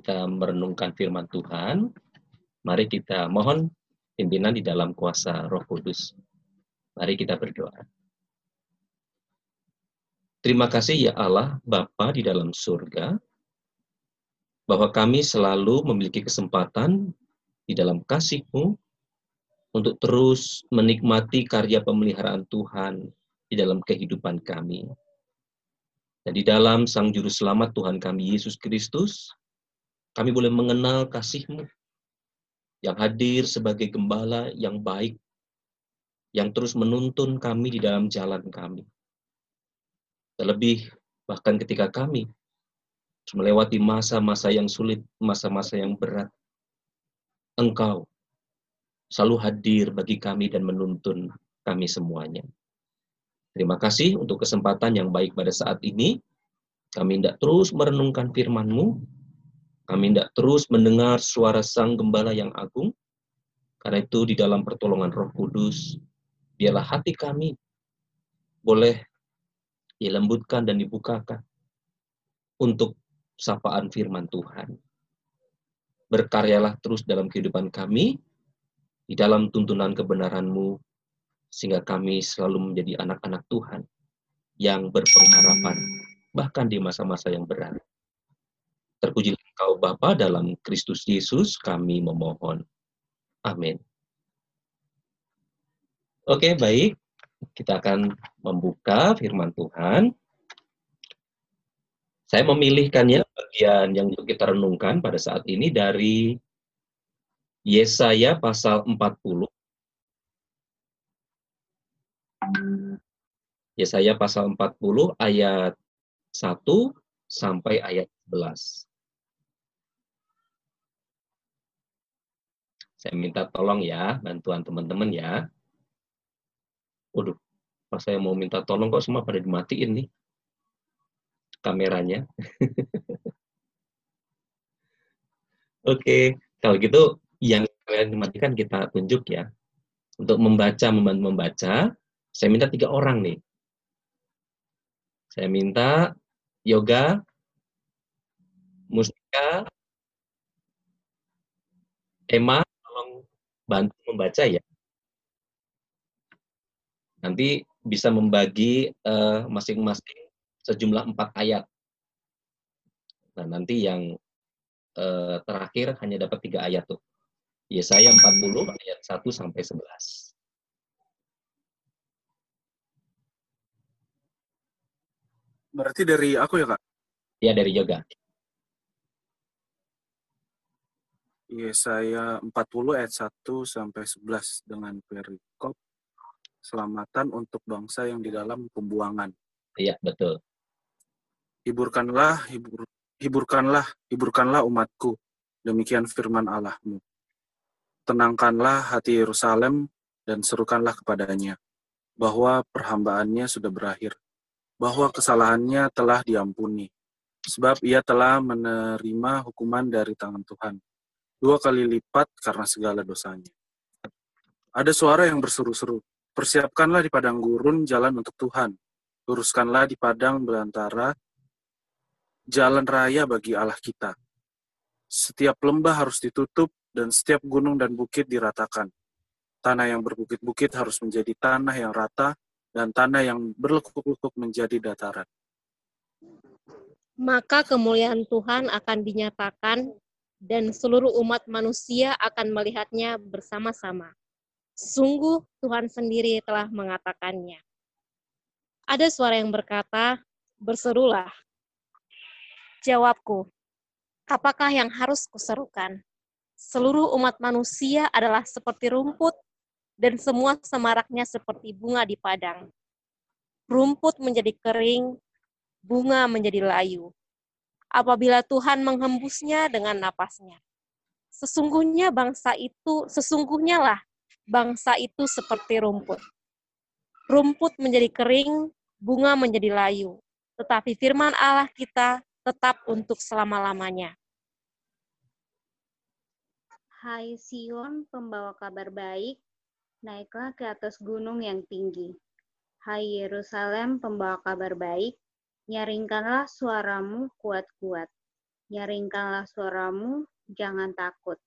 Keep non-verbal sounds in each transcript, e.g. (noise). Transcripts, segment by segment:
kita merenungkan firman Tuhan, mari kita mohon pimpinan di dalam kuasa Roh Kudus. Mari kita berdoa. Terima kasih ya Allah, Bapa di dalam surga, bahwa kami selalu memiliki kesempatan di dalam kasih-Mu untuk terus menikmati karya pemeliharaan Tuhan di dalam kehidupan kami. Dan di dalam Sang Juru Selamat Tuhan kami Yesus Kristus, kami boleh mengenal kasih-Mu yang hadir sebagai gembala yang baik, yang terus menuntun kami di dalam jalan kami. Terlebih bahkan ketika kami melewati masa-masa yang sulit, masa-masa yang berat, Engkau selalu hadir bagi kami dan menuntun kami semuanya. Terima kasih untuk kesempatan yang baik pada saat ini. Kami tidak terus merenungkan firman-Mu. Kami tidak terus mendengar suara Sang Gembala yang agung. Karena itu di dalam pertolongan Roh Kudus, biarlah hati kami boleh dilembutkan dan dibukakan untuk sapaan firman Tuhan. Berkaryalah terus dalam kehidupan kami, di dalam tuntunan kebenaran-Mu, sehingga kami selalu menjadi anak-anak Tuhan yang berpengharapan, bahkan di masa-masa yang berat. Terpuji Engkau Bapa dalam Kristus Yesus kami memohon. Amin. Oke, baik. Kita akan membuka firman Tuhan. Saya memilihkannya bagian yang untuk kita renungkan pada saat ini dari Yesaya pasal 40. Yesaya pasal 40 ayat 1 sampai ayat 11. Saya minta tolong ya, bantuan teman-teman ya. Waduh, pas saya mau minta tolong kok semua pada dimatiin nih kameranya. (laughs) Oke, kalau gitu yang kalian dimatikan kita tunjuk ya. Untuk membaca, membantu membaca, saya minta tiga orang nih. Saya minta Yoga, Mustika, Emma, bantu membaca ya nanti bisa membagi eh, masing-masing uh, sejumlah empat ayat. Nah, nanti yang uh, terakhir hanya dapat tiga ayat tuh. Yesaya 40 ayat 1 sampai 11. Berarti dari aku ya, Kak? Ya, dari Yoga. Yesaya 40 ayat 1 sampai 11 dengan perikop keselamatan untuk bangsa yang di dalam pembuangan. Iya, betul. Hiburkanlah, hibur, hiburkanlah, hiburkanlah umatku. Demikian firman Allahmu. Tenangkanlah hati Yerusalem dan serukanlah kepadanya bahwa perhambaannya sudah berakhir, bahwa kesalahannya telah diampuni, sebab ia telah menerima hukuman dari tangan Tuhan, dua kali lipat karena segala dosanya. Ada suara yang berseru-seru, Persiapkanlah di padang gurun jalan untuk Tuhan. Luruskanlah di padang belantara jalan raya bagi Allah kita. Setiap lembah harus ditutup dan setiap gunung dan bukit diratakan. Tanah yang berbukit-bukit harus menjadi tanah yang rata dan tanah yang berlekuk-lekuk menjadi dataran. Maka kemuliaan Tuhan akan dinyatakan dan seluruh umat manusia akan melihatnya bersama-sama. Sungguh Tuhan sendiri telah mengatakannya. Ada suara yang berkata, berserulah. Jawabku, apakah yang harus kuserukan? Seluruh umat manusia adalah seperti rumput, dan semua semaraknya seperti bunga di padang. Rumput menjadi kering, bunga menjadi layu. Apabila Tuhan menghembusnya dengan napasnya. Sesungguhnya bangsa itu, sesungguhnya lah bangsa itu seperti rumput. Rumput menjadi kering, bunga menjadi layu, tetapi firman Allah kita tetap untuk selama-lamanya. Hai Sion, pembawa kabar baik, naiklah ke atas gunung yang tinggi. Hai Yerusalem, pembawa kabar baik, nyaringkanlah suaramu kuat-kuat. Nyaringkanlah suaramu, jangan takut.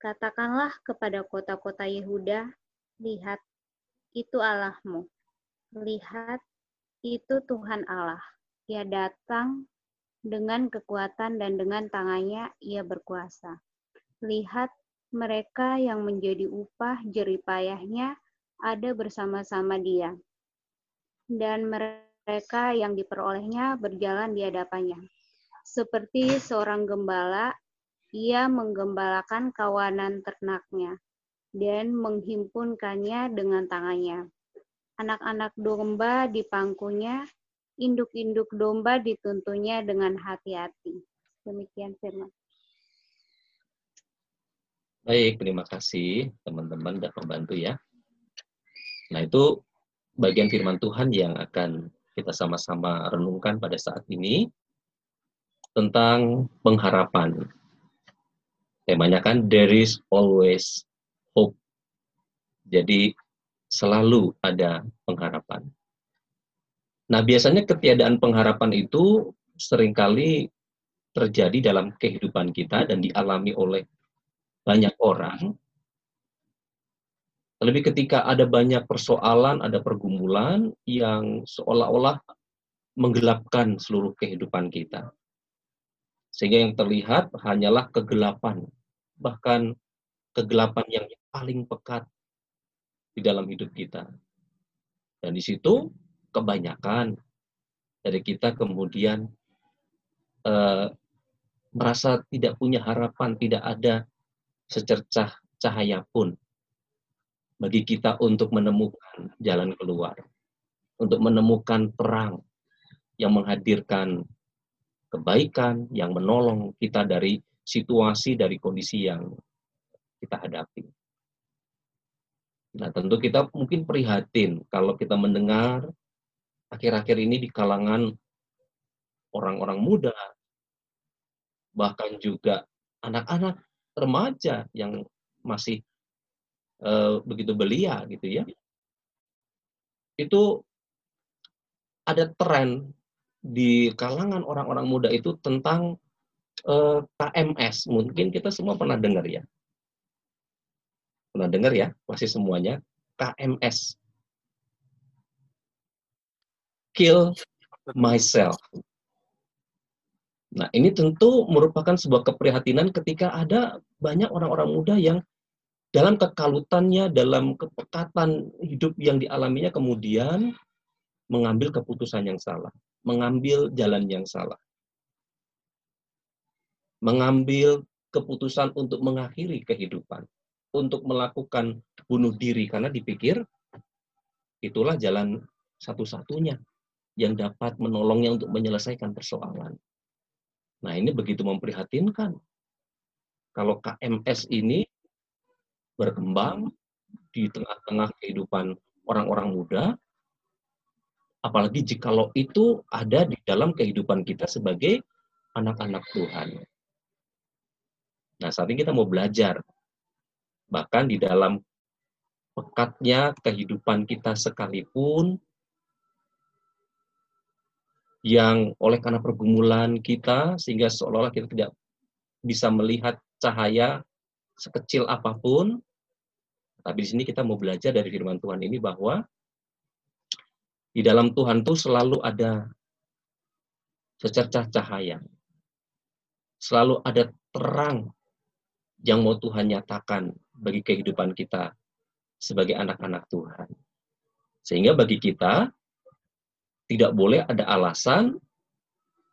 Katakanlah kepada kota-kota Yehuda, lihat, itu Allahmu. Lihat, itu Tuhan Allah. Ia datang dengan kekuatan dan dengan tangannya ia berkuasa. Lihat, mereka yang menjadi upah jeripayahnya ada bersama-sama dia. Dan mereka yang diperolehnya berjalan di hadapannya. Seperti seorang gembala, ia menggembalakan kawanan ternaknya dan menghimpunkannya dengan tangannya. Anak-anak domba di pangkunya, induk-induk domba dituntunnya dengan hati-hati. Demikian firman. Baik, terima kasih teman-teman dan pembantu ya. Nah, itu bagian firman Tuhan yang akan kita sama-sama renungkan pada saat ini tentang pengharapan. Temanya kan there is always hope. Jadi selalu ada pengharapan. Nah, biasanya ketiadaan pengharapan itu sering kali terjadi dalam kehidupan kita dan dialami oleh banyak orang. Lebih ketika ada banyak persoalan, ada pergumulan yang seolah-olah menggelapkan seluruh kehidupan kita. Sehingga yang terlihat hanyalah kegelapan, bahkan kegelapan yang paling pekat di dalam hidup kita. Dan di situ kebanyakan dari kita kemudian eh, merasa tidak punya harapan, tidak ada secercah cahaya pun bagi kita untuk menemukan jalan keluar, untuk menemukan terang yang menghadirkan kebaikan, yang menolong kita dari situasi, dari kondisi yang kita hadapi. Nah, tentu kita mungkin prihatin kalau kita mendengar akhir-akhir ini di kalangan orang-orang muda, bahkan juga anak-anak remaja yang masih uh, begitu belia gitu ya, itu ada tren di kalangan orang-orang muda itu tentang eh, KMS. Mungkin kita semua pernah dengar ya. Pernah dengar ya, pasti semuanya. KMS. Kill myself. Nah, ini tentu merupakan sebuah keprihatinan ketika ada banyak orang-orang muda yang dalam kekalutannya, dalam kepekatan hidup yang dialaminya kemudian mengambil keputusan yang salah, mengambil jalan yang salah. Mengambil keputusan untuk mengakhiri kehidupan untuk melakukan bunuh diri karena dipikir itulah jalan satu-satunya yang dapat menolongnya untuk menyelesaikan persoalan. Nah, ini begitu memprihatinkan. Kalau KMS ini berkembang di tengah-tengah kehidupan orang-orang muda, apalagi jikalau itu ada di dalam kehidupan kita sebagai anak-anak Tuhan. Nah, saat ini kita mau belajar Bahkan di dalam pekatnya kehidupan kita sekalipun, yang oleh karena pergumulan kita, sehingga seolah-olah kita tidak bisa melihat cahaya sekecil apa pun, tapi di sini kita mau belajar dari firman Tuhan ini bahwa di dalam Tuhan itu selalu ada secercah cahaya. Selalu ada terang yang mau Tuhan nyatakan bagi kehidupan kita sebagai anak-anak Tuhan. Sehingga bagi kita tidak boleh ada alasan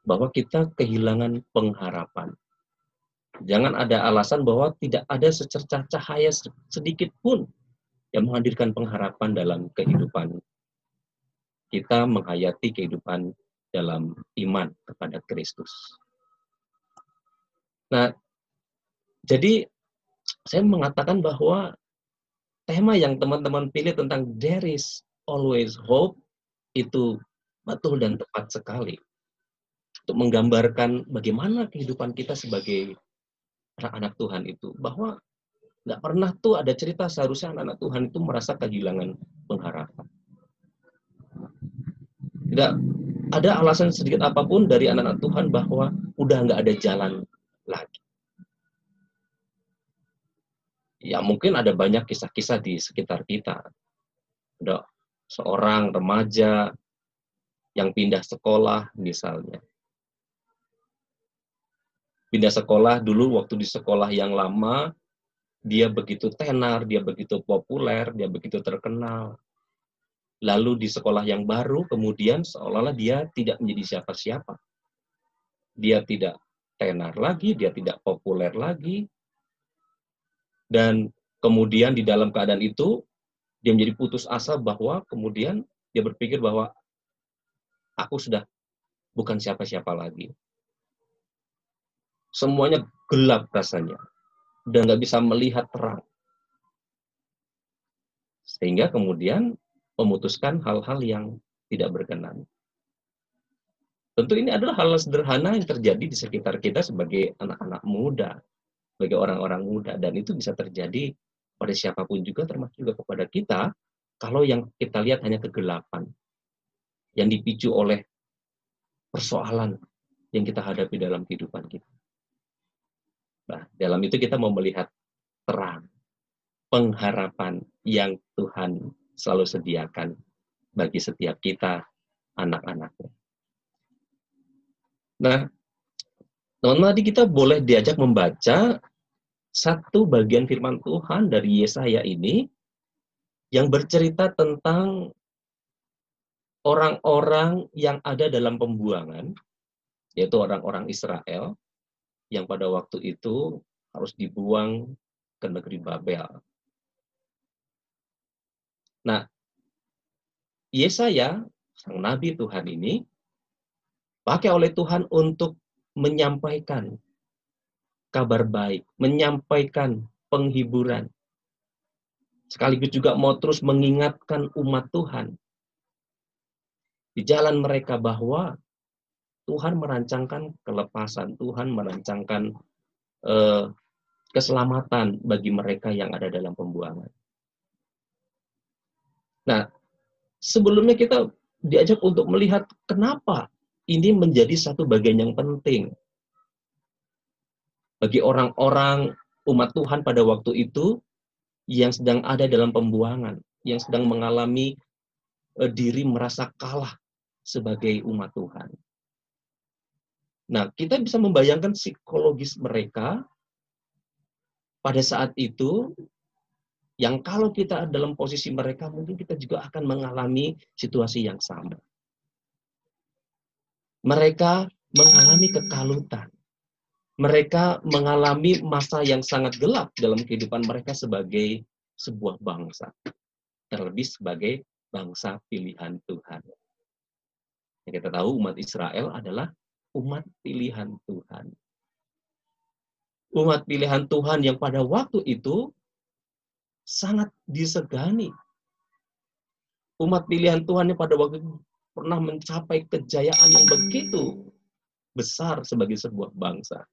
bahwa kita kehilangan pengharapan. Jangan ada alasan bahwa tidak ada secercah cahaya sedikit pun yang menghadirkan pengharapan dalam kehidupan kita menghayati kehidupan dalam iman kepada Kristus. Nah, jadi saya mengatakan bahwa tema yang teman-teman pilih tentang there is always hope itu betul dan tepat sekali untuk menggambarkan bagaimana kehidupan kita sebagai anak-anak Tuhan itu bahwa nggak pernah tuh ada cerita seharusnya anak-anak Tuhan itu merasa kehilangan pengharapan. Tidak ada alasan sedikit apa pun dari anak-anak Tuhan bahwa udah nggak ada jalan lagi. Ya mungkin ada banyak kisah-kisah di sekitar kita. Ada seorang remaja yang pindah sekolah misalnya. Pindah sekolah dulu waktu di sekolah yang lama, dia begitu tenar, dia begitu populer, dia begitu terkenal. Lalu di sekolah yang baru, kemudian seolah-olah dia tidak menjadi siapa-siapa. Dia tidak tenar lagi, dia tidak populer lagi. Dan kemudian di dalam keadaan itu, dia menjadi putus asa bahwa kemudian dia berpikir bahwa aku sudah bukan siapa-siapa lagi. Semuanya gelap rasanya. Dan nggak bisa melihat terang. Sehingga kemudian memutuskan hal-hal yang tidak berkenan. Tentu ini adalah hal sederhana yang terjadi di sekitar kita sebagai anak-anak muda, sebagai orang-orang muda, dan itu bisa terjadi pada siapa pun juga, termasuk juga kepada kita, kalau yang kita lihat hanya kegelapan, yang dipicu oleh persoalan yang kita hadapi dalam kehidupan kita. Nah, dalam itu kita mau melihat terang, pengharapan yang Tuhan selalu sediakan bagi setiap kita, anak-anaknya. Nah, teman-teman tadi kita boleh diajak membaca satu bagian firman Tuhan dari Yesaya ini yang bercerita tentang orang-orang yang ada dalam pembuangan, yaitu orang-orang Israel, yang pada waktu itu harus dibuang ke negeri Babel. Nah, Yesaya, sang nabi Tuhan ini, pakai oleh Tuhan untuk menyampaikan kabar baik, menyampaikan penghiburan. Sekaligus juga mau terus mengingatkan umat Tuhan di jalan mereka bahwa Tuhan merancangkan kelepasan, Tuhan merancangkan eh, keselamatan bagi mereka yang ada dalam pembuangan. Nah, sebelumnya kita diajak untuk melihat kenapa ini menjadi satu bagian yang penting bagi orang-orang umat Tuhan pada waktu itu yang sedang ada dalam pembuangan, yang sedang mengalami eh, diri merasa kalah sebagai umat Tuhan. Nah, kita bisa membayangkan psikologis mereka pada saat itu yang kalau kita dalam posisi mereka mungkin kita juga akan mengalami situasi yang sama. Mereka mengalami kekalutan. Mereka mengalami masa yang sangat gelap dalam kehidupan mereka sebagai sebuah bangsa. Terlebih sebagai bangsa pilihan Tuhan. Yang kita tahu umat Israel adalah umat pilihan Tuhan. Umat pilihan Tuhan yang pada waktu itu sangat disegani. Umat pilihan Tuhan yang pada waktu itu pernah mencapai kejayaan yang begitu besar sebagai sebuah bangsa.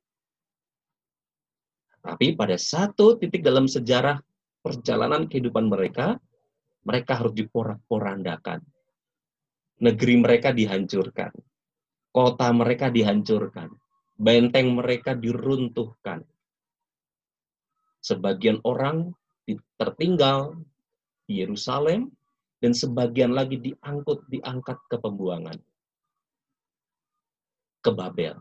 Tapi pada satu titik dalam sejarah perjalanan kehidupan mereka, mereka harus diporak-porandakan negeri mereka dihancurkan, kota mereka dihancurkan, benteng mereka diruntuhkan. Sebagian orang tertinggal di Yerusalem dan sebagian lagi diangkut diangkat ke pembuangan ke Babel.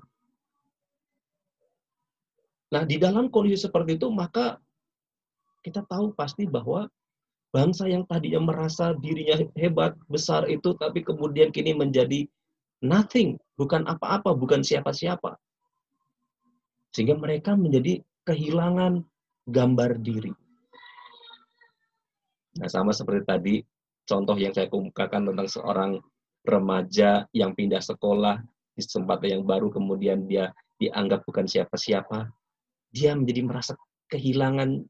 Nah, di dalam kondisi seperti itu maka kita tahu pasti bahwa Bangsa yang tadinya merasa dirinya hebat, besar itu, tapi kemudian kini menjadi nothing, bukan apa-apa, bukan siapa-siapa. Sehingga mereka menjadi kehilangan gambar diri. Nah, sama seperti tadi, contoh yang saya kemukakan tentang seorang remaja yang pindah sekolah di tempat yang baru, kemudian dia dianggap bukan siapa-siapa, dia menjadi merasa kehilangan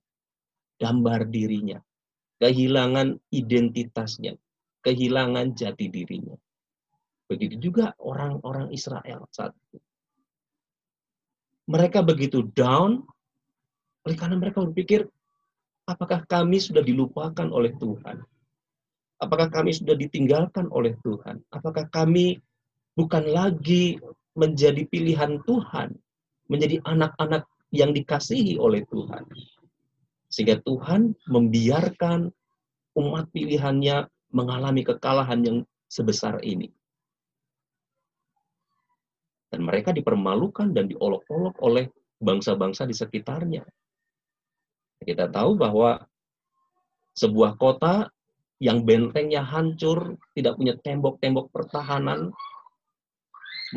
gambar dirinya kehilangan identitasnya, kehilangan jati dirinya. Begitu juga orang-orang Israel saat itu. Mereka begitu down, oleh karena mereka berpikir, apakah kami sudah dilupakan oleh Tuhan? Apakah kami sudah ditinggalkan oleh Tuhan? Apakah kami bukan lagi menjadi pilihan Tuhan, menjadi anak-anak yang dikasihi oleh Tuhan. Sehingga Tuhan membiarkan umat pilihannya mengalami kekalahan yang sebesar ini. Dan mereka dipermalukan dan diolok-olok oleh bangsa-bangsa di sekitarnya. Kita tahu bahwa sebuah kota yang bentengnya hancur, tidak punya tembok-tembok pertahanan,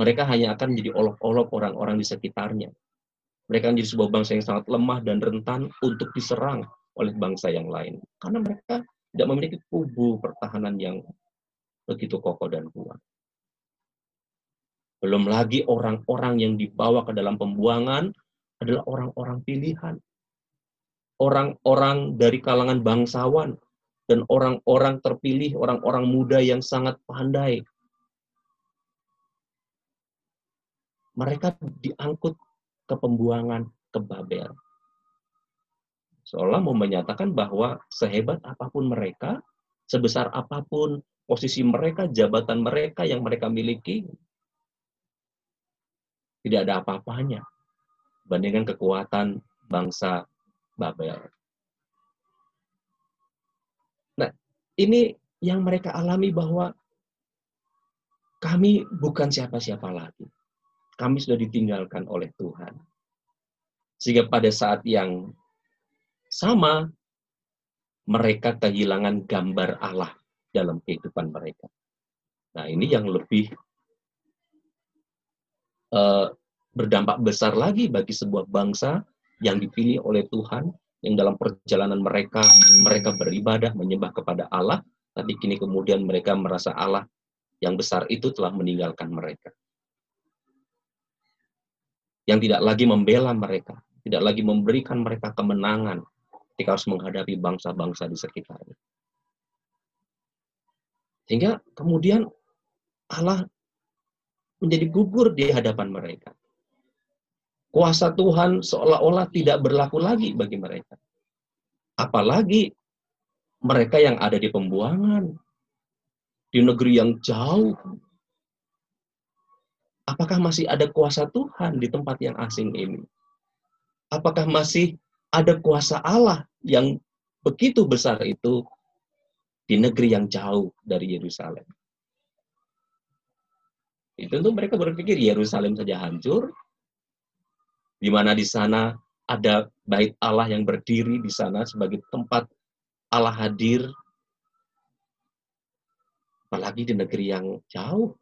mereka hanya akan menjadi olok-olok orang-orang di sekitarnya. Mereka menjadi sebuah bangsa yang sangat lemah dan rentan untuk diserang oleh bangsa yang lain. Karena mereka tidak memiliki kubu pertahanan yang begitu kokoh dan kuat. Belum lagi orang-orang yang dibawa ke dalam pembuangan adalah orang-orang pilihan. Orang-orang dari kalangan bangsawan dan orang-orang terpilih, orang-orang muda yang sangat pandai. Mereka diangkut ke pembuangan ke Babel. Seolah mau menyatakan bahwa sehebat apa pun mereka, sebesar apa pun posisi mereka, jabatan mereka yang mereka miliki, tidak ada apa-apanya bandingkan kekuatan bangsa Babel. Nah, ini yang mereka alami bahwa kami bukan siapa-siapa lagi. Kami sudah ditinggalkan oleh Tuhan. Sehingga pada saat yang sama, mereka kehilangan gambar Allah dalam kehidupan mereka. Nah, ini yang lebih uh, berdampak besar lagi bagi sebuah bangsa yang dipilih oleh Tuhan, yang dalam perjalanan mereka, mereka beribadah, menyembah kepada Allah, tapi kini kemudian mereka merasa Allah yang besar itu telah meninggalkan mereka. Yang tidak lagi membela mereka, tidak lagi memberikan mereka kemenangan ketika harus menghadapi bangsa-bangsa di sekitarnya. Sehingga kemudian Allah menjadi gugur di hadapan mereka. Kuasa Tuhan seolah-olah tidak berlaku lagi bagi mereka. Apalagi mereka yang ada di pembuangan, di negeri yang jauh. Apakah masih ada kuasa Tuhan di tempat yang asing ini? Apakah masih ada kuasa Allah yang begitu besar itu di negeri yang jauh dari Yerusalem? Itu tentu mereka berpikir Yerusalem saja hancur, di mana di sana ada bait Allah yang berdiri di sana sebagai tempat Allah hadir, apalagi di negeri yang jauh.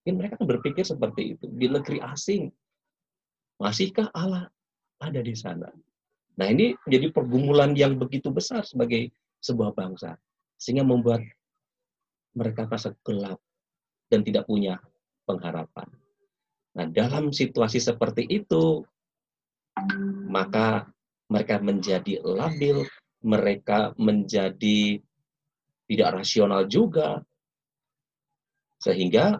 Mungkin mereka kan berpikir seperti itu, di negeri asing. Masihkah Allah ada di sana? Nah ini menjadi pergumulan yang begitu besar sebagai sebuah bangsa. Sehingga membuat mereka merasa gelap dan tidak punya pengharapan. Nah, dalam situasi seperti itu, maka mereka menjadi labil, mereka menjadi tidak rasional juga, sehingga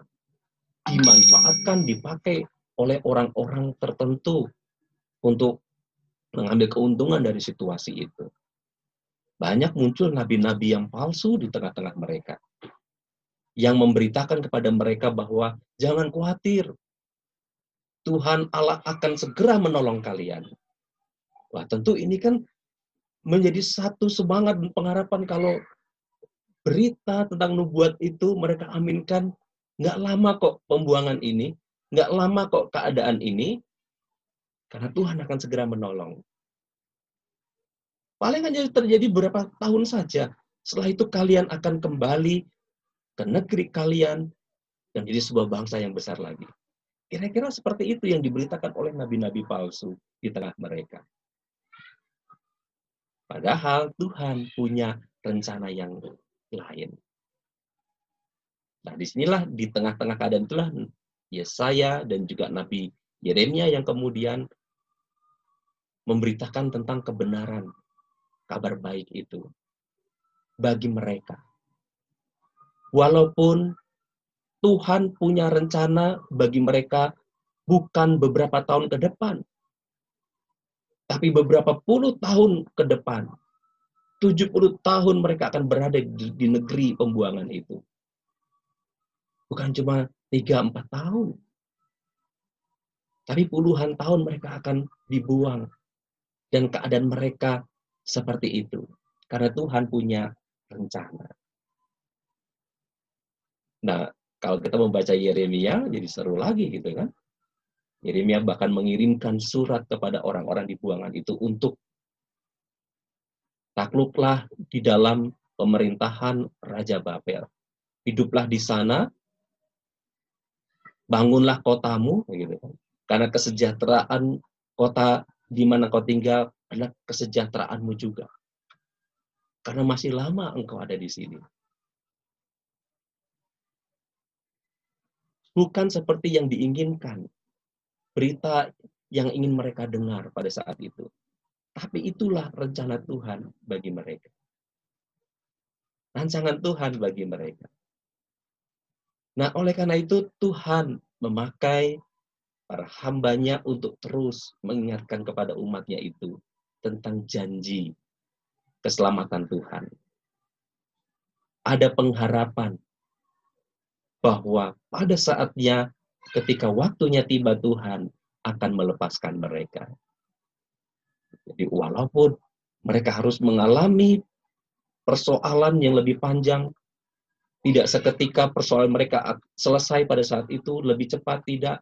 dimanfaatkan, dipakai oleh orang-orang tertentu untuk mengambil keuntungan dari situasi itu. Banyak muncul nabi-nabi yang palsu di tengah-tengah mereka yang memberitakan kepada mereka bahwa jangan khawatir, Tuhan Allah akan segera menolong kalian. Wah, tentu ini kan menjadi satu semangat dan pengharapan kalau berita tentang nubuat itu mereka aminkan, nggak lama kok pembuangan ini, nggak lama kok keadaan ini, karena Tuhan akan segera menolong. Paling hanya terjadi beberapa tahun saja. Setelah itu kalian akan kembali ke negeri kalian dan jadi sebuah bangsa yang besar lagi. Kira-kira seperti itu yang diberitakan oleh nabi-nabi palsu di tengah mereka. Padahal Tuhan punya rencana yang lain. Nah, di sinilah di tengah-tengah keadaan itulah Yesaya dan juga Nabi Yeremia yang kemudian memberitakan tentang kebenaran kabar baik itu bagi mereka Walaupun Tuhan punya rencana bagi mereka bukan beberapa tahun ke depan, tapi beberapa puluh tahun ke depan. 70 tahun mereka akan berada di, di negeri pembuangan itu. Bukan cuma 3-4 tahun. Tapi puluhan tahun mereka akan dibuang. Dan keadaan mereka seperti itu. Karena Tuhan punya rencana. Nah, kalau kita membaca Yeremia, jadi seru lagi gitu kan. Yeremia bahkan mengirimkan surat kepada orang-orang di buangan itu untuk takluklah di dalam pemerintahan Raja Babel. Hiduplah di sana, bangunlah kotamu, gitu kan. Karena kesejahteraan kota di mana kau tinggal adalah kesejahteraanmu juga. Karena masih lama engkau ada di sini. Bukan seperti yang diinginkan. Berita yang ingin mereka dengar pada saat itu. Tapi itulah rencana Tuhan bagi mereka. Rancangan Tuhan bagi mereka. Nah, oleh karena itu Tuhan memakai para hambanya untuk terus mengingatkan kepada umatnya itu tentang janji keselamatan Tuhan. Ada pengharapan bahwa pada saatnya ketika waktunya tiba Tuhan akan melepaskan mereka. Jadi walaupun mereka harus mengalami persoalan yang lebih panjang, tidak seketika persoalan mereka selesai pada saat itu, lebih cepat tidak,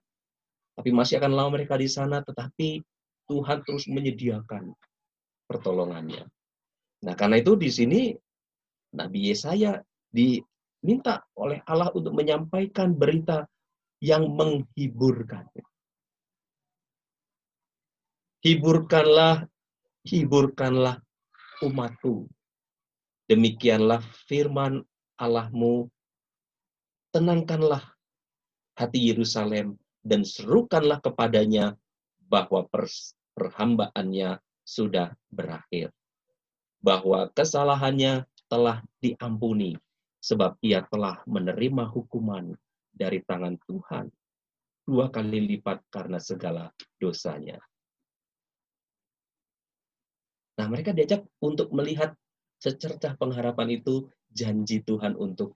tapi masih akan lama mereka di sana, tetapi Tuhan terus menyediakan pertolongannya. Nah, karena itu di sini Nabi Yesaya diminta oleh Allah untuk menyampaikan berita yang menghiburkan. Hiburkanlah, hiburkanlah umatku. Demikianlah firman Allahmu. Tenangkanlah hati Yerusalem dan serukanlah kepadanya bahwa perhambaannya sudah berakhir. Bahwa kesalahannya telah diampuni, sebab ia telah menerima hukuman dari tangan Tuhan dua kali lipat karena segala dosanya. Nah, mereka diajak untuk melihat secercah pengharapan itu janji Tuhan untuk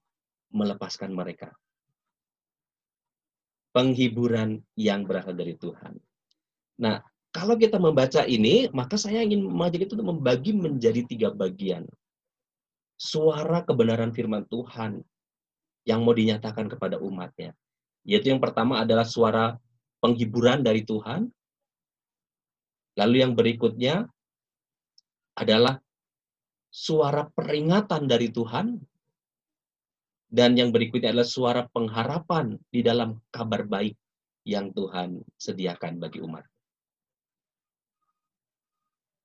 melepaskan mereka penghiburan yang berasal dari Tuhan. Nah, kalau kita membaca ini, maka saya ingin mengajak itu membagi menjadi tiga bagian. Suara kebenaran firman Tuhan yang mau dinyatakan kepada umatnya. Yaitu yang pertama adalah suara penghiburan dari Tuhan. Lalu yang berikutnya adalah suara peringatan dari Tuhan dan yang berikutnya adalah suara pengharapan di dalam kabar baik yang Tuhan sediakan bagi umat.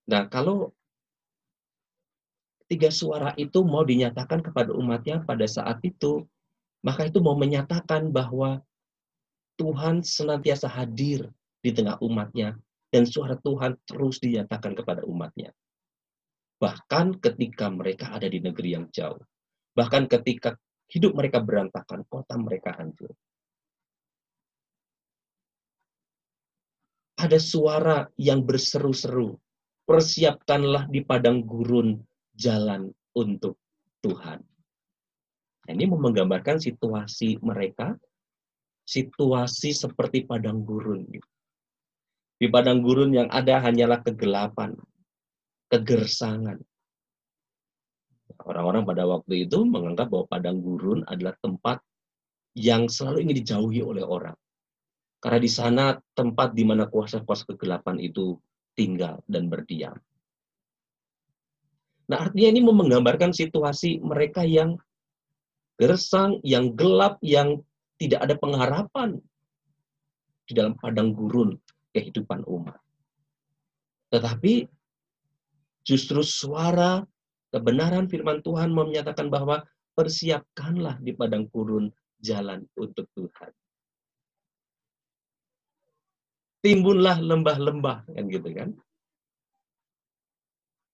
Nah, kalau tiga suara itu mau dinyatakan kepada umatnya pada saat itu, maka itu mau menyatakan bahwa Tuhan senantiasa hadir di tengah umatnya dan suara Tuhan terus dinyatakan kepada umatnya. Bahkan ketika mereka ada di negeri yang jauh. Bahkan ketika Hidup mereka berantakan, kota mereka hancur. Ada suara yang berseru-seru. Persiapkanlah di padang gurun jalan untuk Tuhan. Nah, ini menggambarkan situasi mereka, situasi seperti padang gurun. Di padang gurun yang ada hanyalah kegelapan, kegersangan, Orang-orang pada waktu itu menganggap bahwa padang gurun adalah tempat yang selalu ingin dijauhi oleh orang. Karena di sana tempat di mana kuasa-kuasa kegelapan itu tinggal dan berdiam. Nah, artinya ini menggambarkan situasi mereka yang gersang, yang gelap, yang tidak ada pengharapan di dalam padang gurun kehidupan umat. Tetapi justru suara Kebenaran firman Tuhan menyatakan bahwa persiapkanlah di padang gurun jalan untuk Tuhan. Timbunlah lembah-lembah, kan gitu kan.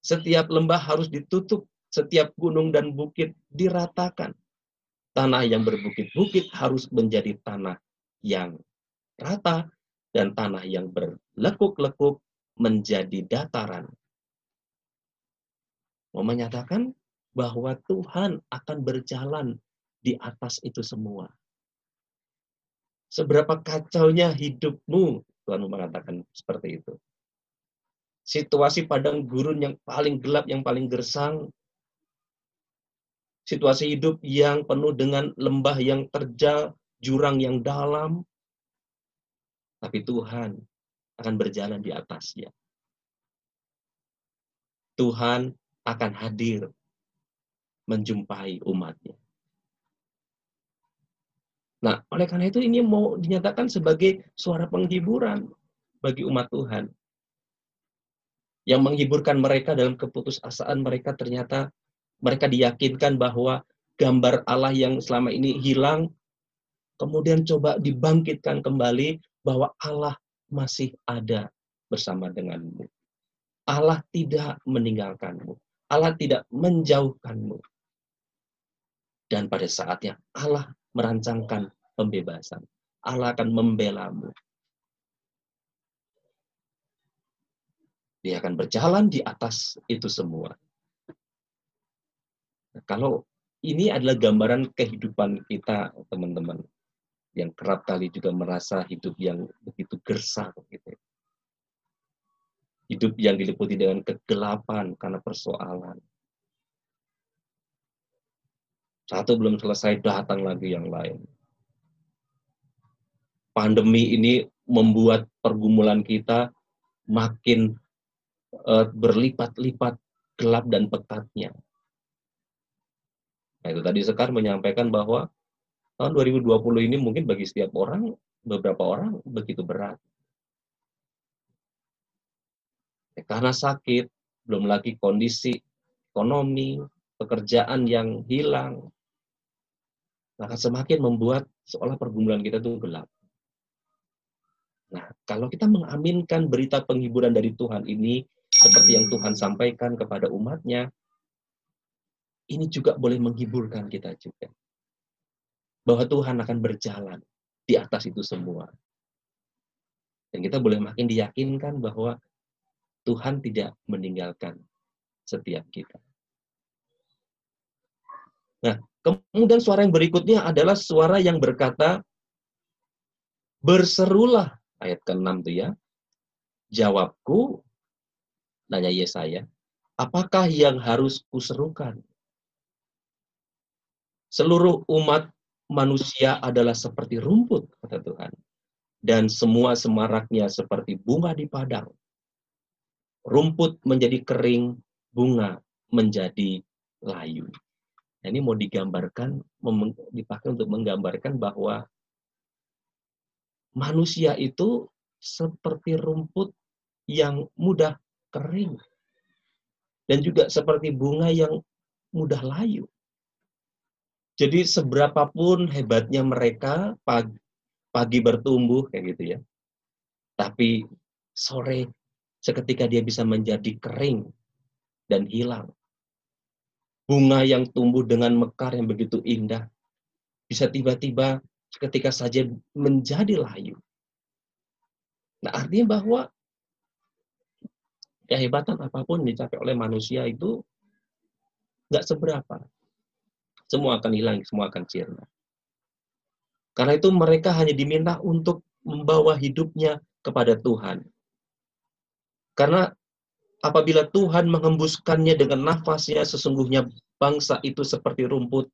Setiap lembah harus ditutup, setiap gunung dan bukit diratakan. Tanah yang berbukit-bukit harus menjadi tanah yang rata, dan tanah yang berlekuk-lekuk menjadi dataran mau menyatakan bahwa Tuhan akan berjalan di atas itu semua. Seberapa kacaunya hidupmu Tuhan mengatakan seperti itu. Situasi padang gurun yang paling gelap, yang paling gersang, situasi hidup yang penuh dengan lembah yang terjal, jurang yang dalam, tapi Tuhan akan berjalan di atasnya. Tuhan akan hadir menjumpai umatnya. Nah, oleh karena itu ini mau dinyatakan sebagai suara penghiburan bagi umat Tuhan. Yang menghiburkan mereka dalam keputusasaan mereka ternyata mereka diyakinkan bahwa gambar Allah yang selama ini hilang, kemudian coba dibangkitkan kembali bahwa Allah masih ada bersama denganmu. Allah tidak meninggalkanmu. Allah tidak menjauhkanmu. Dan pada saatnya Allah merancangkan pembebasan. Allah akan membelamu. Dia akan berjalan di atas itu semua. Nah, kalau ini adalah gambaran kehidupan kita, teman-teman, yang kerap kali juga merasa hidup yang begitu gersang, gitu. Hidup yang diliputi dengan kegelapan karena persoalan. Satu belum selesai, datang lagi yang lain pandemi ini membuat pergumulan kita makin uh, berlipat-lipat gelap dan pekatnya. Nah, itu tadi Sekar menyampaikan bahwa tahun 2020 ini mungkin bagi setiap orang, beberapa orang begitu berat. Ya, karena sakit, belum lagi kondisi ekonomi, pekerjaan yang hilang, maka semakin membuat seolah pergumulan kita itu gelap. Nah, kalau kita mengaminkan berita penghiburan dari Tuhan ini, seperti yang Tuhan sampaikan kepada umatnya, ini juga boleh menghiburkan kita juga. Bahwa Tuhan akan berjalan di atas itu semua. Dan kita boleh makin diyakinkan bahwa Tuhan tidak meninggalkan setiap kita. Nah, kemudian suara yang berikutnya adalah suara yang berkata, Berserulah ayat ke-6 itu ya. Jawabku, nanya Yesaya, apakah yang harus kuserukan? Seluruh umat manusia adalah seperti rumput, kata Tuhan. Dan semua semaraknya seperti bunga di padang. Rumput menjadi kering, bunga menjadi layu. Nah, ini mau digambarkan, dipakai untuk menggambarkan bahwa manusia itu seperti rumput yang mudah kering. Dan juga seperti bunga yang mudah layu. Jadi seberapapun hebatnya mereka pagi, pagi bertumbuh kayak gitu ya. Tapi sore seketika dia bisa menjadi kering dan hilang. Bunga yang tumbuh dengan mekar yang begitu indah bisa tiba-tiba ketika saja menjadi layu. Nah, artinya bahwa kehebatan apa pun dicapai oleh manusia itu nggak seberapa. Semua akan hilang, semua akan sirna. Karena itu mereka hanya diminta untuk membawa hidupnya kepada Tuhan. Karena apabila Tuhan mengembuskannya dengan nafasnya, sesungguhnya bangsa itu seperti rumput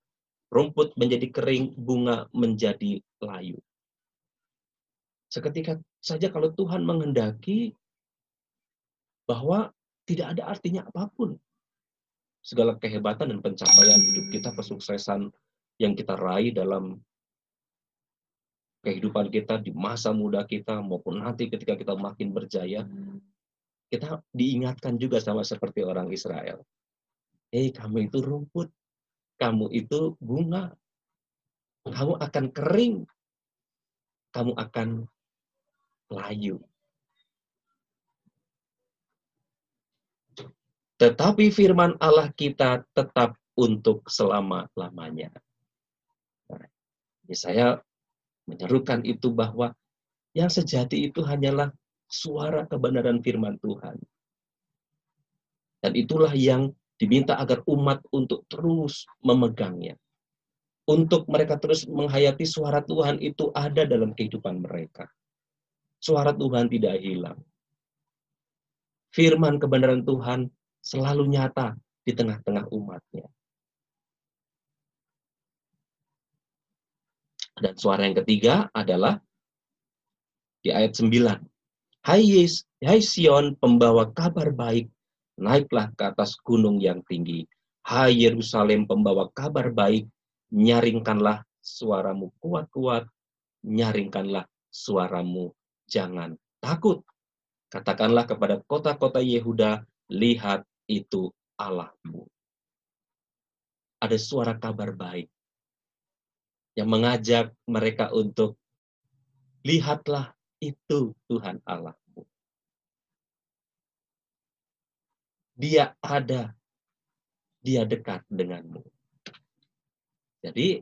rumput menjadi kering, bunga menjadi layu. Seketika saja kalau Tuhan menghendaki bahwa tidak ada artinya apa pun. Segala kehebatan dan pencapaian hidup kita, kesuksesan yang kita raih dalam kehidupan kita di masa muda kita maupun nanti ketika kita makin berjaya, kita diingatkan juga sama seperti orang Israel. Hei, kamu itu rumput kamu itu bunga. Kamu akan kering. Kamu akan layu. Tetapi firman Allah kita tetap untuk selama-lamanya. Nah, saya menyerukan itu bahwa yang sejati itu hanyalah suara kebenaran firman Tuhan. Dan itulah yang Diminta agar umat untuk terus memegangnya. Untuk mereka terus menghayati suara Tuhan itu ada dalam kehidupan mereka. suara Tuhan tidak hilang. Firman kebenaran Tuhan selalu nyata di tengah-tengah umatnya. Dan suara yang ketiga adalah di ayat 9. Hai, Yes, hai Sion, pembawa kabar baik, naiklah ke atas gunung yang tinggi. Hai Yerusalem, pembawa kabar baik, nyaringkanlah suaramu kuat-kuat, nyaringkanlah suaramu, jangan takut. Katakanlah kepada kota-kota Yehuda, lihat itu Allahmu. Ada suara kabar baik yang mengajak mereka untuk lihatlah itu Tuhan Allahmu. Dia ada, dia dekat denganmu. Jadi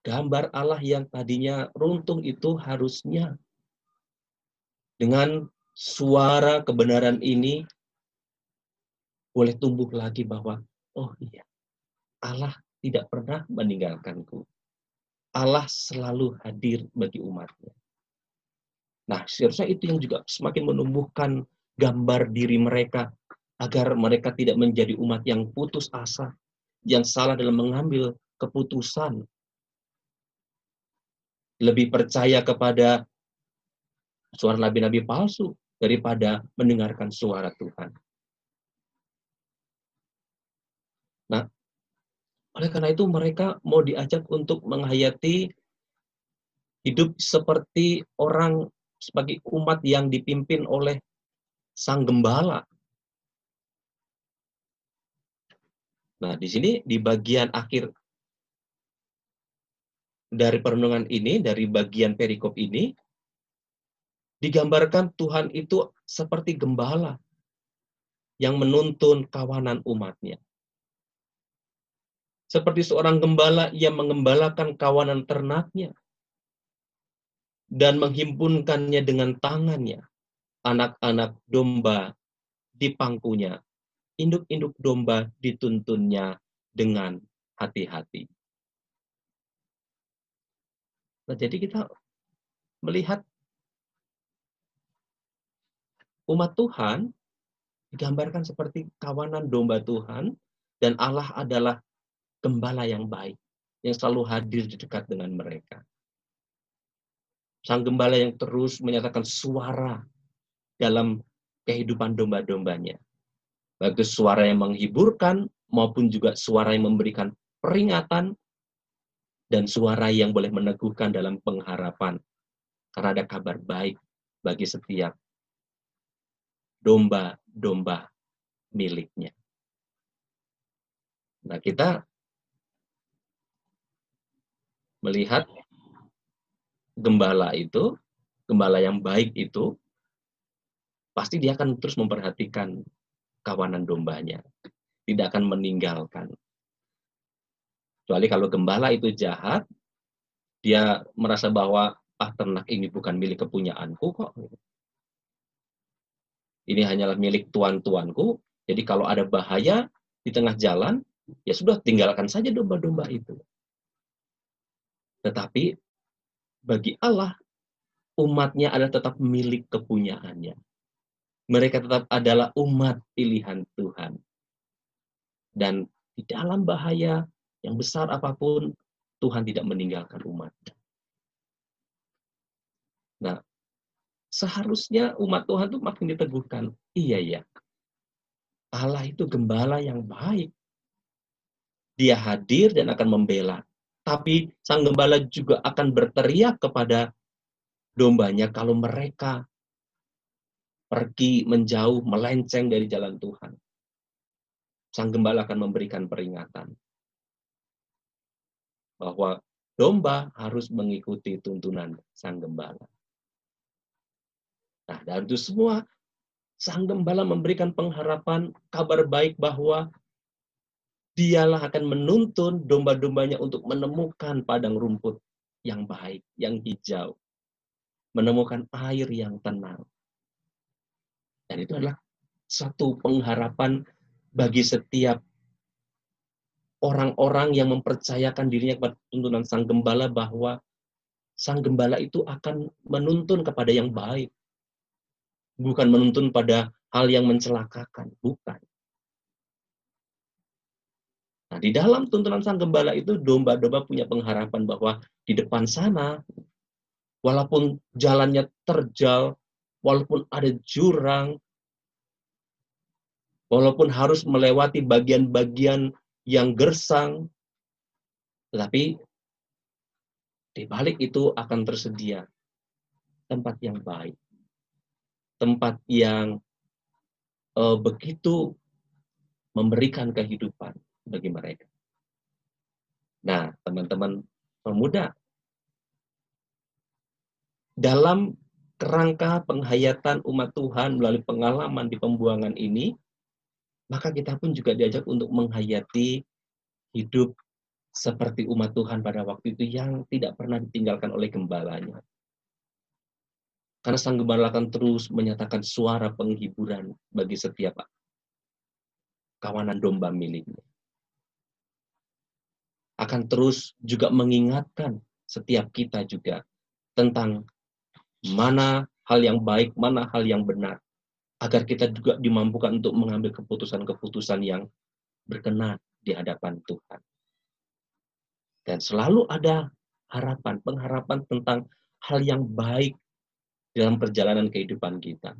gambar Allah yang tadinya runtuh itu harusnya dengan suara kebenaran ini boleh tumbuh lagi bahwa oh iya Allah tidak pernah meninggalkanku. Allah selalu hadir bagi umatnya. Nah, seharusnya itu yang juga semakin menumbuhkan gambar diri mereka agar mereka tidak menjadi umat yang putus asa, yang salah dalam mengambil keputusan. Lebih percaya kepada suara nabi-nabi palsu daripada mendengarkan suara Tuhan. Nah, oleh karena itu mereka mau diajak untuk menghayati hidup seperti orang sebagai umat yang dipimpin oleh sang gembala. Nah, di sini di bagian akhir dari perenungan ini, dari bagian perikop ini, digambarkan Tuhan itu seperti gembala yang menuntun kawanan umatnya. Seperti seorang gembala yang mengembalakan kawanan ternaknya dan menghimpunkannya dengan tangannya. Anak-anak domba di pangkunya, induk-induk domba dituntunnya dengan hati-hati. Nah, jadi kita melihat umat Tuhan digambarkan seperti kawanan domba Tuhan dan Allah adalah gembala yang baik, yang selalu hadir di dekat dengan mereka. Sang gembala yang terus menyatakan suara dalam kehidupan domba-dombanya. Baik itu suara yang menghiburkan maupun juga suara yang memberikan peringatan dan suara yang boleh meneguhkan dalam pengharapan. Karena ada kabar baik bagi setiap domba-domba miliknya. Nah, kita melihat gembala itu, gembala yang baik itu, pasti dia akan terus memperhatikan kawanan dombanya. Tidak akan meninggalkan. Kecuali kalau gembala itu jahat, dia merasa bahwa ah ternak ini bukan milik kepunyaanku kok. Ini hanyalah milik tuan-tuanku. Jadi kalau ada bahaya di tengah jalan, ya sudah tinggalkan saja domba-domba itu. Tetapi bagi Allah, umatnya adalah tetap milik kepunyaannya. Mereka tetap adalah umat pilihan Tuhan. Dan di dalam bahaya yang besar apa pun, Tuhan tidak meninggalkan umatnya. Nah, seharusnya umat Tuhan itu makin diteguhkan. Iya ya, Allah itu gembala yang baik. Dia hadir dan akan membela tapi sang gembala juga akan berteriak kepada dombanya kalau mereka pergi menjauh, melenceng dari jalan Tuhan. Sang gembala akan memberikan peringatan bahwa domba harus mengikuti tuntunan sang gembala. Nah, dan itu semua sang gembala memberikan pengharapan, kabar baik bahwa dialah akan menuntun domba-dombanya untuk menemukan padang rumput yang baik, yang hijau. Menemukan air yang tenang. Dan itu adalah satu pengharapan bagi setiap orang-orang yang mempercayakan dirinya kepada tuntunan sang gembala bahwa sang gembala itu akan menuntun kepada yang baik. Bukan menuntun pada hal yang mencelakakan, bukan. Nah, di dalam tuntunan sang gembala itu domba-domba punya pengharapan bahwa di depan sana walaupun jalannya terjal, walaupun ada jurang, walaupun harus melewati bagian-bagian yang gersang, tetapi di balik itu akan tersedia tempat yang baik, tempat yang uh, begitu memberikan kehidupan bagi mereka. Nah, teman-teman pemuda, dalam kerangka penghayatan umat Tuhan melalui pengalaman di pembuangan ini, maka kita pun juga diajak untuk menghayati hidup seperti umat Tuhan pada waktu itu yang tidak pernah ditinggalkan oleh gembalanya. Karena sang gembala akan terus menyatakan suara penghiburan bagi setiap kawanan domba miliknya. Akan terus juga mengingatkan setiap kita juga tentang mana hal yang baik, mana hal yang benar, agar kita juga dimampukan untuk mengambil keputusan-keputusan yang berkenan di hadapan Tuhan. Dan selalu ada harapan, pengharapan tentang hal yang baik dalam perjalanan kehidupan kita.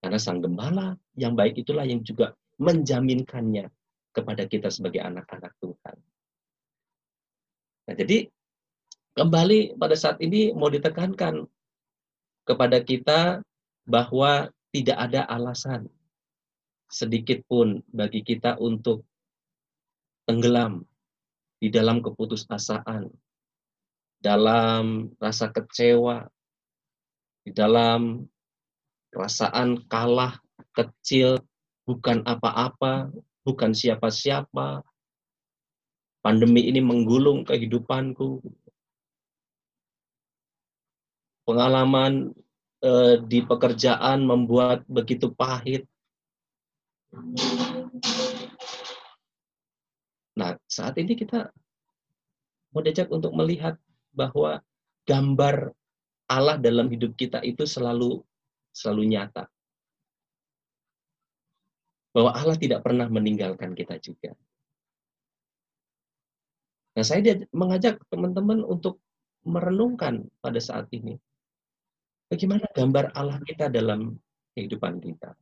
Karena sang gembala yang baik itulah yang juga menjaminkannya kepada kita sebagai anak-anak Tuhan. Nah, jadi kembali pada saat ini mau ditekankan kepada kita bahwa tidak ada alasan sedikit pun bagi kita untuk tenggelam di dalam keputusasaan, dalam rasa kecewa, di dalam perasaan kalah, kecil, bukan apa-apa, bukan siapa-siapa. Pandemi ini menggulung kehidupanku. Pengalaman eh, di pekerjaan membuat begitu pahit. Nah, saat ini kita mau diajak untuk melihat bahwa gambar Allah dalam hidup kita itu selalu selalu nyata. Bahwa Allah tidak pernah meninggalkan kita juga. Nah, saya mengajak teman-teman untuk merenungkan pada saat ini. Bagaimana gambar Allah kita dalam kehidupan kita?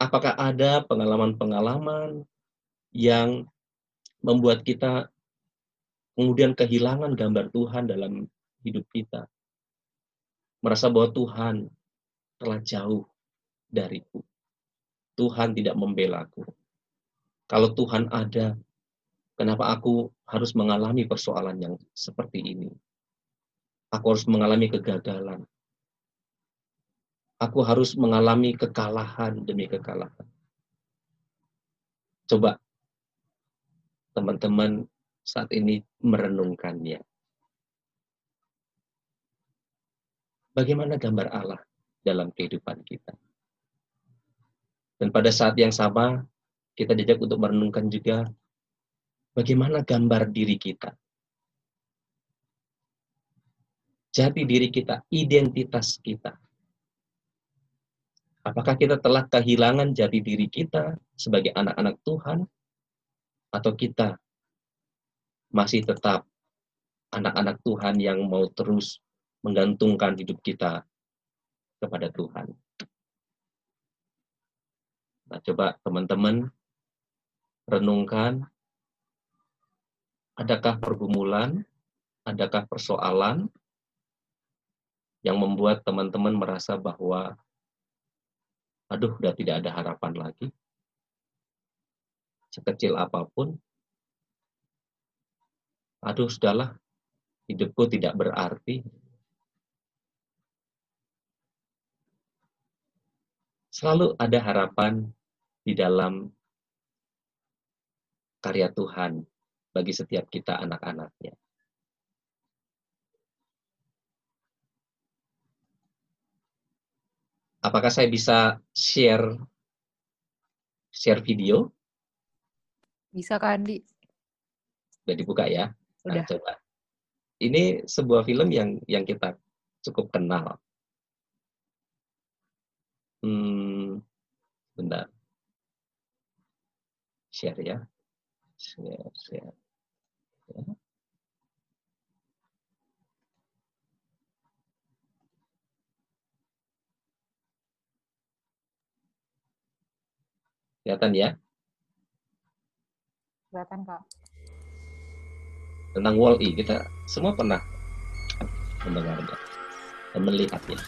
Apakah ada pengalaman-pengalaman yang membuat kita kemudian kehilangan gambar Tuhan dalam hidup kita? Merasa bahwa Tuhan telah jauh dariku. Tuhan tidak membelaku. Kalau Tuhan ada, kenapa aku harus mengalami persoalan yang seperti ini? Aku harus mengalami kegagalan. Aku harus mengalami kekalahan demi kekalahan. Coba teman-teman saat ini merenungkannya. Bagaimana gambar Allah dalam kehidupan kita? Dan pada saat yang sama, kita diajak untuk merenungkan juga bagaimana gambar diri kita jati diri kita, identitas kita. Apakah kita telah kehilangan jati diri kita sebagai anak-anak Tuhan, atau kita masih tetap anak-anak Tuhan yang mau terus menggantungkan hidup kita kepada Tuhan? Nah, coba teman-teman renungkan, adakah pergumulan, adakah persoalan yang membuat teman-teman merasa bahwa aduh udah tidak ada harapan lagi sekecil apa pun aduh sudahlah hidupku tidak berarti selalu ada harapan di dalam karya Tuhan bagi setiap kita anak-anaknya. Apakah saya bisa share share video? Bisa Kak Andi. Sudah dibuka ya. Nah, coba. Ini sebuah film yang yang kita cukup kenal. Hmm, bentar. Share ya. Share, share. Ya. Kelihatan ya? Kelihatan, Kak. Tentang Wall-E, kita semua pernah mendengarnya dan melihatnya.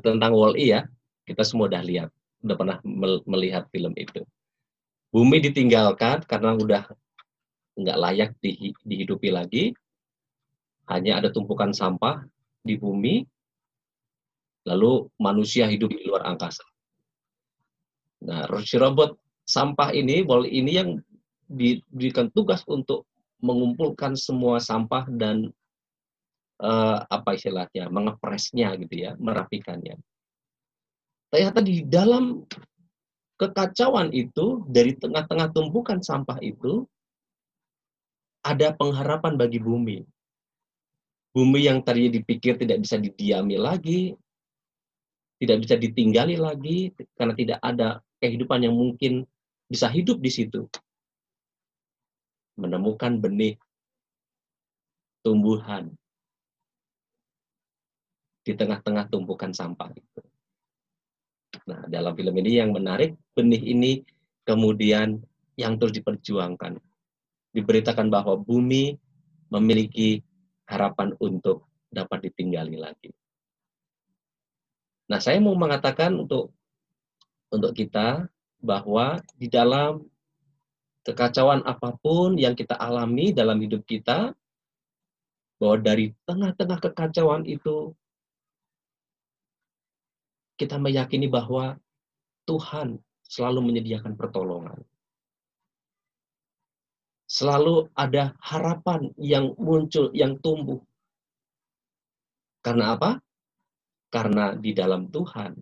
Tentang Wall-E ya. Kita semua udah lihat, udah pernah melihat film itu. Bumi ditinggalkan karena udah nggak layak di, dihidupi lagi. Hanya ada tumpukan sampah di bumi, lalu manusia hidup di luar angkasa. Nah, si robot sampah ini, Wall ini yang diberikan tugas untuk mengumpulkan semua sampah dan uh, apa istilahnya mengepresnya gitu ya merapikannya. Ternyata di dalam kekacauan itu dari tengah-tengah tumpukan sampah itu ada pengharapan bagi bumi. Bumi yang tadinya dipikir tidak bisa didiami lagi tidak bisa ditinggali lagi karena tidak ada kehidupan yang mungkin bisa hidup di situ. Menemukan benih tumbuhan di tengah-tengah tumpukan sampah itu. Nah, dalam film ini yang menarik, benih ini kemudian yang terus diperjuangkan. Diberitakan bahwa bumi memiliki harapan untuk dapat ditinggali lagi. Nah, saya mau mengatakan untuk untuk kita bahwa di dalam kekacauan apa pun yang kita alami dalam hidup kita, bahwa dari tengah-tengah kekacauan itu kita meyakini bahwa Tuhan selalu menyediakan pertolongan. Selalu ada harapan yang muncul, yang tumbuh. Karena apa? Karena di dalam Tuhan,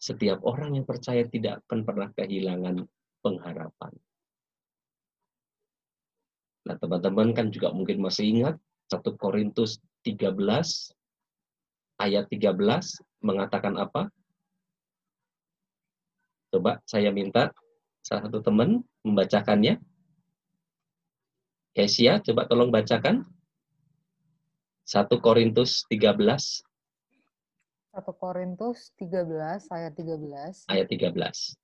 setiap orang yang percaya tidak akan pernah kehilangan pengharapan. Nah, teman-teman kan juga mungkin masih ingat 1 Korintus 13 ayat 13 mengatakan apa? Coba saya minta salah satu teman membacakannya. Kesia, coba tolong bacakan. 1 Korintus 13 1 Korintus 13 ayat 13. ayat 13.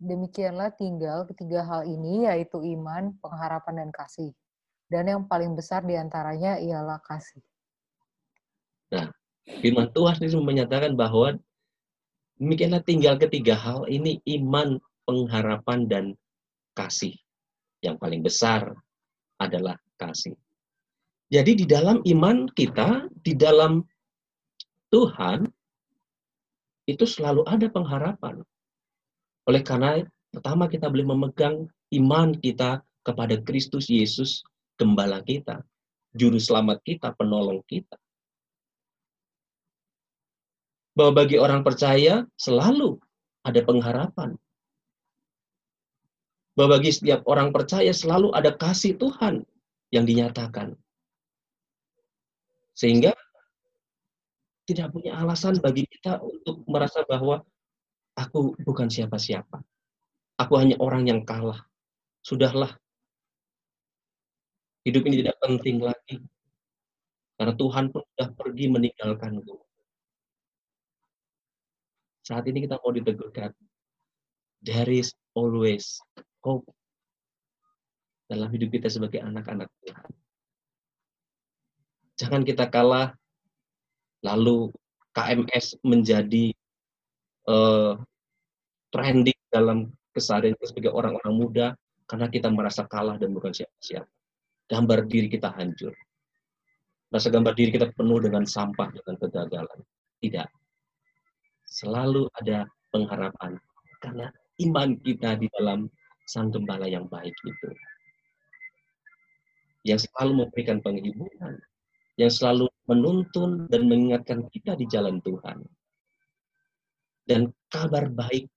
Demikianlah tinggal ketiga hal ini yaitu iman, pengharapan dan kasih. Dan yang paling besar di antaranya ialah kasih. Firman Tuhan itu menyatakan bahwa demikianlah tinggal ketiga hal ini iman, pengharapan dan kasih. Yang paling besar adalah kasih. Jadi di dalam iman kita, di dalam Tuhan, itu selalu ada pengharapan. Oleh karena pertama kita boleh memegang iman kita kepada Kristus Yesus, gembala kita, juru selamat kita, penolong kita. Bahwa bagi orang percaya selalu ada pengharapan. Bahwa bagi setiap orang percaya selalu ada kasih Tuhan yang dinyatakan. Sehingga tidak punya alasan bagi kita untuk merasa bahwa aku bukan siapa-siapa. Aku hanya orang yang kalah. Sudahlah. Hidup ini tidak penting lagi. Karena Tuhan pun sudah pergi meninggalkanku. Saat ini kita mau diteguhkan. There is always hope dalam hidup kita sebagai anak-anak Tuhan. Jangan kita kalah lalu KMS menjadi uh, trending dalam keseharian kita sebagai orang-orang muda karena kita merasa kalah dan bukan siapa-siapa. Gambar diri kita hancur. Rasa gambar diri kita penuh dengan sampah, dengan kegagalan. Tidak. Selalu ada pengharapan. Karena iman kita di dalam Sang Gembala yang baik itu. Yang selalu memberikan penghiburan. Yang selalu menuntun dan mengingatkan kita di jalan Tuhan. Dan kabar baik,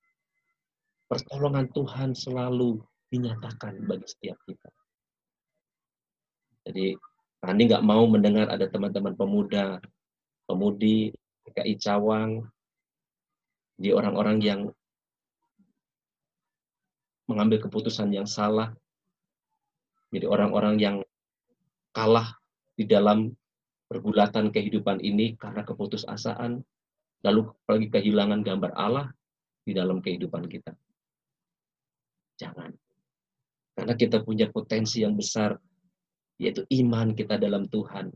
pertolongan Tuhan selalu dinyatakan bagi setiap kita. Jadi Randi nggak mau mendengar ada teman-teman pemuda, pemudi, PKI Cawang, di orang-orang yang mengambil keputusan yang salah, jadi orang-orang yang kalah di dalam pergulatan kehidupan ini karena keputusasaan, lalu apalagi kehilangan gambar Allah di dalam kehidupan kita. Jangan. Karena kita punya potensi yang besar yaitu iman kita dalam Tuhan.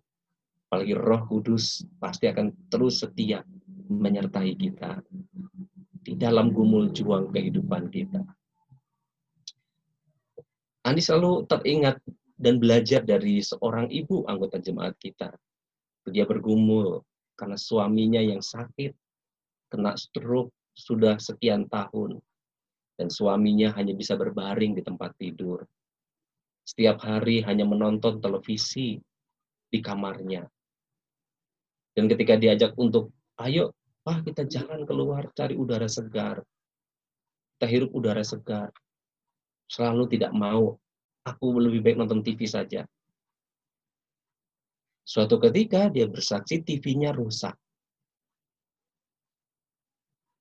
Apalagi Roh Kudus pasti akan terus setia menyertai kita di dalam gumul juang kehidupan kita. Andi selalu teringat dan belajar dari seorang ibu anggota jemaat kita. Dia bergumul karena suaminya yang sakit, kena stroke sudah sekian tahun, dan suaminya hanya bisa berbaring di tempat tidur setiap hari hanya menonton televisi di kamarnya. Dan ketika diajak untuk, ayo Pak kita jalan keluar cari udara segar. Kita hirup udara segar. Selalu tidak mau. Aku lebih baik nonton TV saja. Suatu ketika dia bersaksi TV-nya rusak.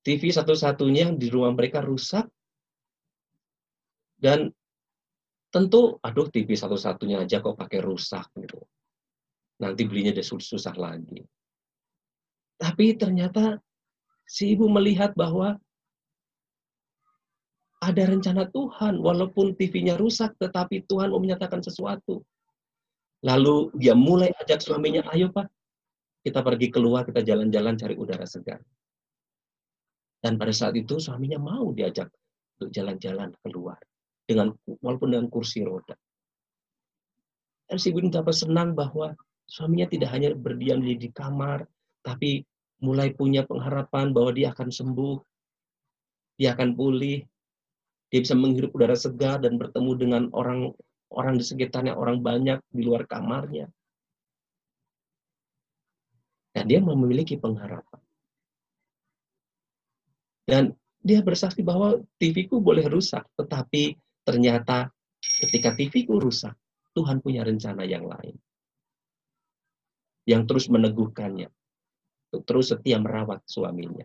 TV satu-satunya di rumah mereka rusak dan Tentu, aduh TV satu-satunya aja kok pakai rusak gitu. Nanti belinya udah susah lagi. Tapi ternyata si ibu melihat bahwa ada rencana Tuhan, walaupun TV-nya rusak, tetapi Tuhan mau menyatakan sesuatu. Lalu dia mulai ajak suaminya, ayo Pak, kita pergi keluar, kita jalan-jalan cari udara segar. Dan pada saat itu suaminya mau diajak untuk jalan-jalan keluar dengan walaupun dengan kursi roda. Dan si ibu dapat senang bahwa suaminya tidak hanya berdiam di, di kamar, tapi mulai punya pengharapan bahwa dia akan sembuh, dia akan pulih, dia bisa menghirup udara segar dan bertemu dengan orang orang di sekitarnya, orang banyak di luar kamarnya. Dan dia memiliki pengharapan. Dan dia bersaksi bahwa TV-ku boleh rusak, tetapi Ternyata ketika TV ku rusak, Tuhan punya rencana yang lain. Yang terus meneguhkannya. Untuk terus setia merawat suaminya.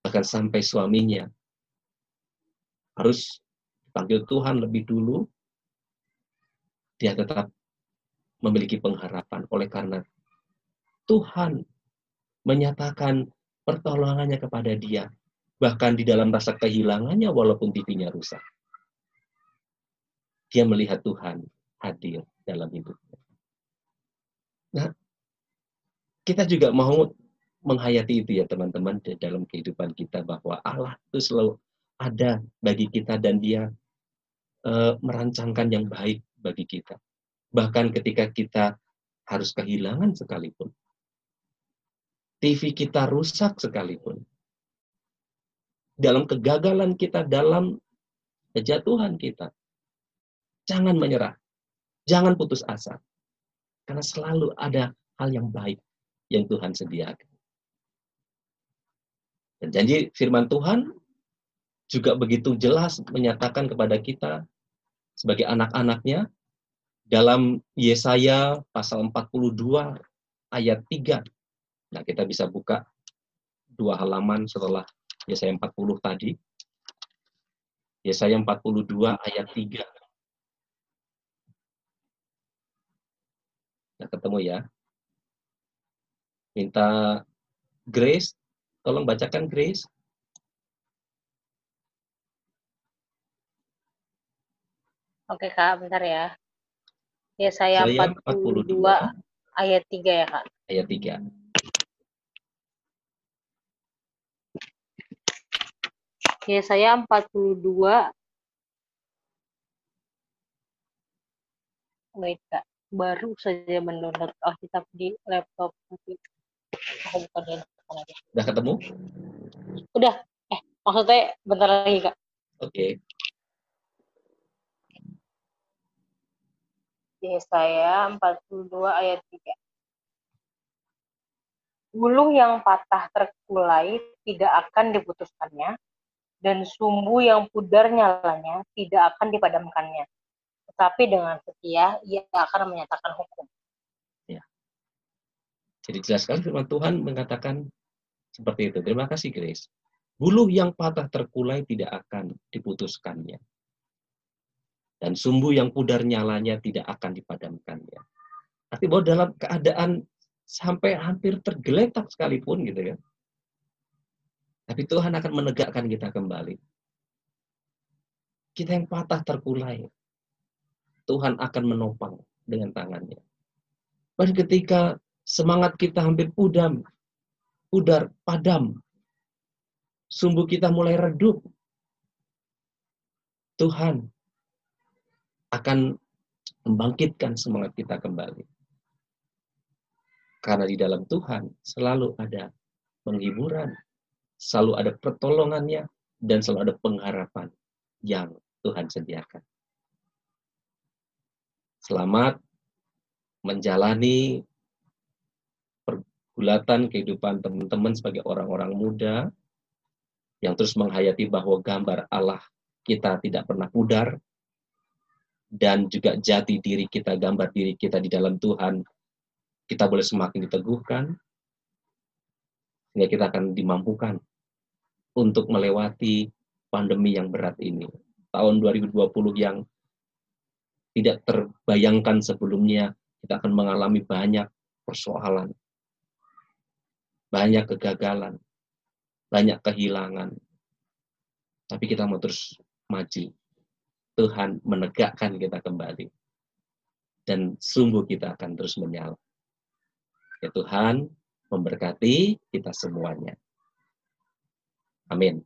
Bahkan sampai suaminya harus panggil Tuhan lebih dulu, dia tetap memiliki pengharapan oleh karena Tuhan menyatakan pertolongannya kepada dia bahkan di dalam rasa kehilangannya walaupun TV-nya rusak. Dia melihat Tuhan hadir dalam hidupnya. Nah, kita juga mau menghayati itu ya teman-teman dalam kehidupan kita bahwa Allah itu selalu ada bagi kita dan dia e, merancangkan yang baik bagi kita. Bahkan ketika kita harus kehilangan sekalipun. TV kita rusak sekalipun dalam kegagalan kita, dalam kejatuhan kita. Jangan menyerah. Jangan putus asa. Karena selalu ada hal yang baik yang Tuhan sediakan. Dan janji firman Tuhan juga begitu jelas menyatakan kepada kita sebagai anak-anaknya dalam Yesaya pasal 42 ayat 3. Nah, kita bisa buka dua halaman setelah Yesaya 40 tadi. Yesaya 42 ayat 3. Nah, ketemu ya. Minta Grace, tolong bacakan Grace. Oke Kak, bentar ya. Yesaya 42, 42 ayat 3 ya Kak. Ayat 3. Yesaya 42 Wait, Kak. Baru saja mendownload Alkitab di laptop aku bukan. Udah ketemu? Udah. Eh, maksudnya bentar lagi, Kak. Oke. Okay. Yesaya 42 ayat 3. Bulu yang patah terkulai tidak akan diputuskannya, dan sumbu yang pudar nyalanya tidak akan dipadamkannya. Tetapi dengan setia, ia akan menyatakan hukum. Ya. Jadi jelas sekali firman Tuhan mengatakan seperti itu. Terima kasih Grace. Buluh yang patah terkulai tidak akan diputuskannya. Dan sumbu yang pudar nyalanya tidak akan dipadamkannya. Artinya bahwa dalam keadaan sampai hampir tergeletak sekalipun gitu kan. Tapi Tuhan akan menegakkan kita kembali. Kita yang patah terkulai, Tuhan akan menopang dengan tangannya. Dan ketika semangat kita hampir pudam, pudar, padam, sumbu kita mulai redup, Tuhan akan membangkitkan semangat kita kembali. Karena di dalam Tuhan selalu ada penghiburan, selalu ada pertolongannya, dan selalu ada pengharapan yang Tuhan sediakan. Selamat menjalani pergulatan kehidupan teman-teman sebagai orang-orang muda yang terus menghayati bahwa gambar Allah kita tidak pernah pudar dan juga jati diri kita, gambar diri kita di dalam Tuhan, kita boleh semakin diteguhkan, sehingga kita akan dimampukan untuk melewati pandemi yang berat ini. Tahun 2020 yang tidak terbayangkan sebelumnya, kita akan mengalami banyak persoalan, banyak kegagalan, banyak kehilangan. Tapi kita mau terus maju. Tuhan menegakkan kita kembali. Dan sungguh kita akan terus menyala. Ya Tuhan, memberkati kita semuanya. Amin.